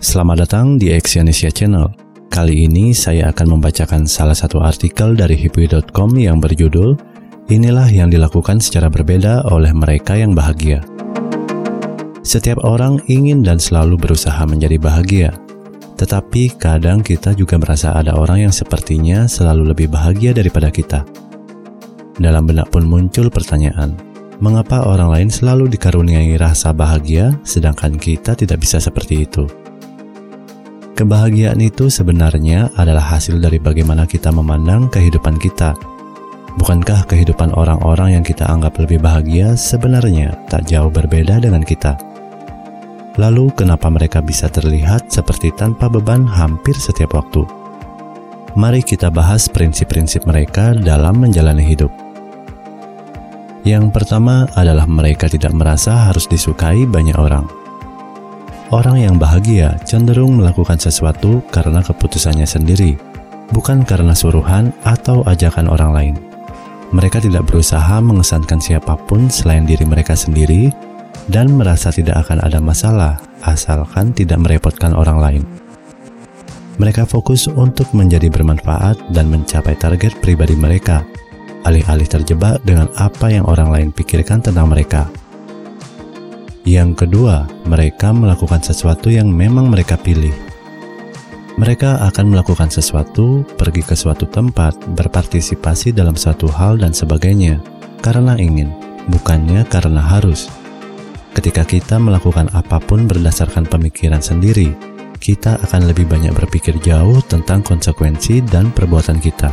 Selamat datang di Exyonesia Channel. Kali ini saya akan membacakan salah satu artikel dari hipwi.com yang berjudul Inilah yang dilakukan secara berbeda oleh mereka yang bahagia. Setiap orang ingin dan selalu berusaha menjadi bahagia. Tetapi kadang kita juga merasa ada orang yang sepertinya selalu lebih bahagia daripada kita. Dalam benak pun muncul pertanyaan, mengapa orang lain selalu dikaruniai rasa bahagia sedangkan kita tidak bisa seperti itu? Kebahagiaan itu sebenarnya adalah hasil dari bagaimana kita memandang kehidupan kita. Bukankah kehidupan orang-orang yang kita anggap lebih bahagia sebenarnya tak jauh berbeda dengan kita? Lalu, kenapa mereka bisa terlihat seperti tanpa beban hampir setiap waktu? Mari kita bahas prinsip-prinsip mereka dalam menjalani hidup. Yang pertama adalah mereka tidak merasa harus disukai banyak orang. Orang yang bahagia cenderung melakukan sesuatu karena keputusannya sendiri, bukan karena suruhan atau ajakan orang lain. Mereka tidak berusaha mengesankan siapa pun selain diri mereka sendiri dan merasa tidak akan ada masalah asalkan tidak merepotkan orang lain. Mereka fokus untuk menjadi bermanfaat dan mencapai target pribadi mereka, alih-alih terjebak dengan apa yang orang lain pikirkan tentang mereka. Yang kedua, mereka melakukan sesuatu yang memang mereka pilih. Mereka akan melakukan sesuatu, pergi ke suatu tempat, berpartisipasi dalam suatu hal, dan sebagainya karena ingin, bukannya karena harus. Ketika kita melakukan apa pun berdasarkan pemikiran sendiri, kita akan lebih banyak berpikir jauh tentang konsekuensi dan perbuatan kita.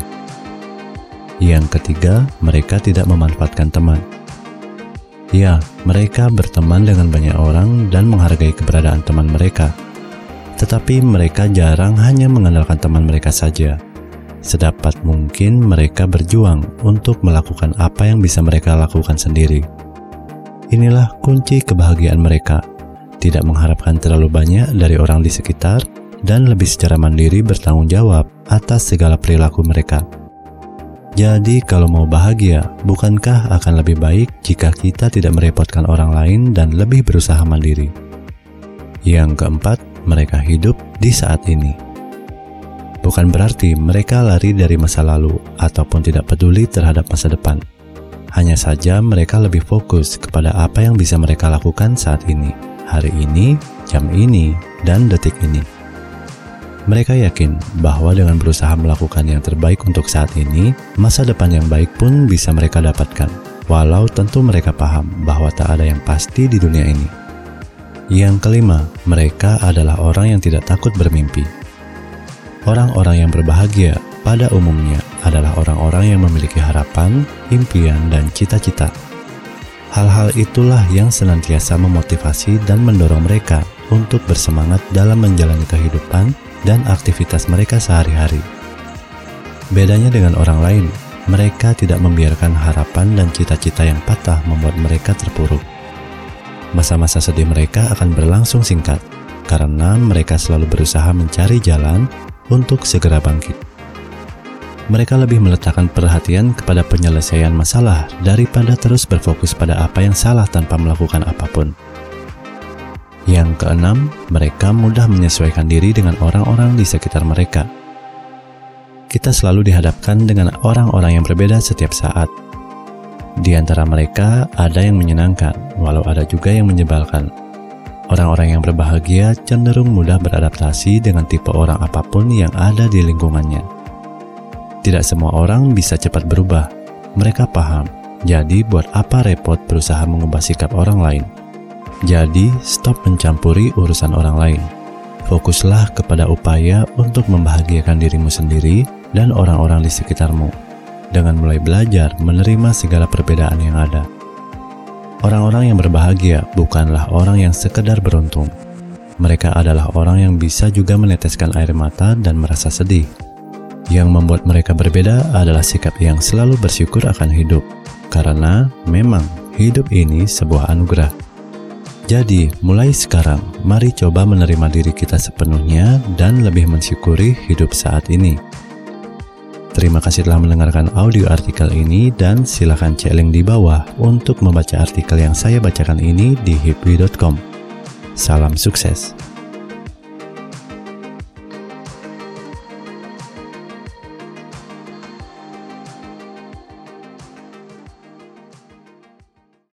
Yang ketiga, mereka tidak memanfaatkan teman Ya, mereka berteman dengan banyak orang dan menghargai keberadaan teman mereka. Tetapi mereka jarang hanya mengandalkan teman mereka saja. Sedapat mungkin mereka berjuang untuk melakukan apa yang bisa mereka lakukan sendiri. Inilah kunci kebahagiaan mereka. Tidak mengharapkan terlalu banyak dari orang di sekitar dan lebih secara mandiri bertanggung jawab atas segala perilaku mereka. Jadi, kalau mau bahagia, bukankah akan lebih baik jika kita tidak merepotkan orang lain dan lebih berusaha mandiri? Yang keempat, mereka hidup di saat ini. Bukan berarti mereka lari dari masa lalu ataupun tidak peduli terhadap masa depan. Hanya saja, mereka lebih fokus kepada apa yang bisa mereka lakukan saat ini, hari ini, jam ini, dan detik ini. Mereka yakin bahwa dengan berusaha melakukan yang terbaik untuk saat ini, masa depan yang baik pun bisa mereka dapatkan. Walau tentu mereka paham bahwa tak ada yang pasti di dunia ini. Yang kelima, mereka adalah orang yang tidak takut bermimpi. Orang-orang yang berbahagia pada umumnya adalah orang-orang yang memiliki harapan, impian, dan cita-cita. Hal-hal itulah yang senantiasa memotivasi dan mendorong mereka untuk bersemangat dalam menjalani kehidupan dan aktivitas mereka sehari-hari. Bedanya dengan orang lain, mereka tidak membiarkan harapan dan cita-cita yang patah membuat mereka terpuruk. Masa-masa sedih mereka akan berlangsung singkat karena mereka selalu berusaha mencari jalan untuk segera bangkit. Mereka lebih meletakkan perhatian kepada penyelesaian masalah daripada terus berfokus pada apa yang salah tanpa melakukan apa pun. Yang keenam, mereka mudah menyesuaikan diri dengan orang-orang di sekitar mereka. Kita selalu dihadapkan dengan orang-orang yang berbeda setiap saat. Di antara mereka ada yang menyenangkan, walau ada juga yang menyebalkan. Orang-orang yang berbahagia cenderung mudah beradaptasi dengan tipe orang apa pun yang ada di lingkungannya. Tidak semua orang bisa cepat berubah. Mereka paham, jadi buat apa repot berusaha mengubah sikap orang lain? Jadi, stop mencampuri urusan orang lain. Fokuslah kepada upaya untuk membahagiakan dirimu sendiri dan orang-orang di sekitarmu dengan mulai belajar menerima segala perbedaan yang ada. Orang-orang yang berbahagia bukanlah orang yang sekedar beruntung. Mereka adalah orang yang bisa juga meneteskan air mata dan merasa sedih. Yang membuat mereka berbeda adalah sikap yang selalu bersyukur akan hidup, karena memang hidup ini sebuah anugerah. Jadi, mulai sekarang, mari coba menerima diri kita sepenuhnya dan lebih mensyukuri hidup saat ini. Terima kasih telah mendengarkan audio artikel ini dan silakan cek link di bawah untuk membaca artikel yang saya bacakan ini di hipwi.com. Salam sukses.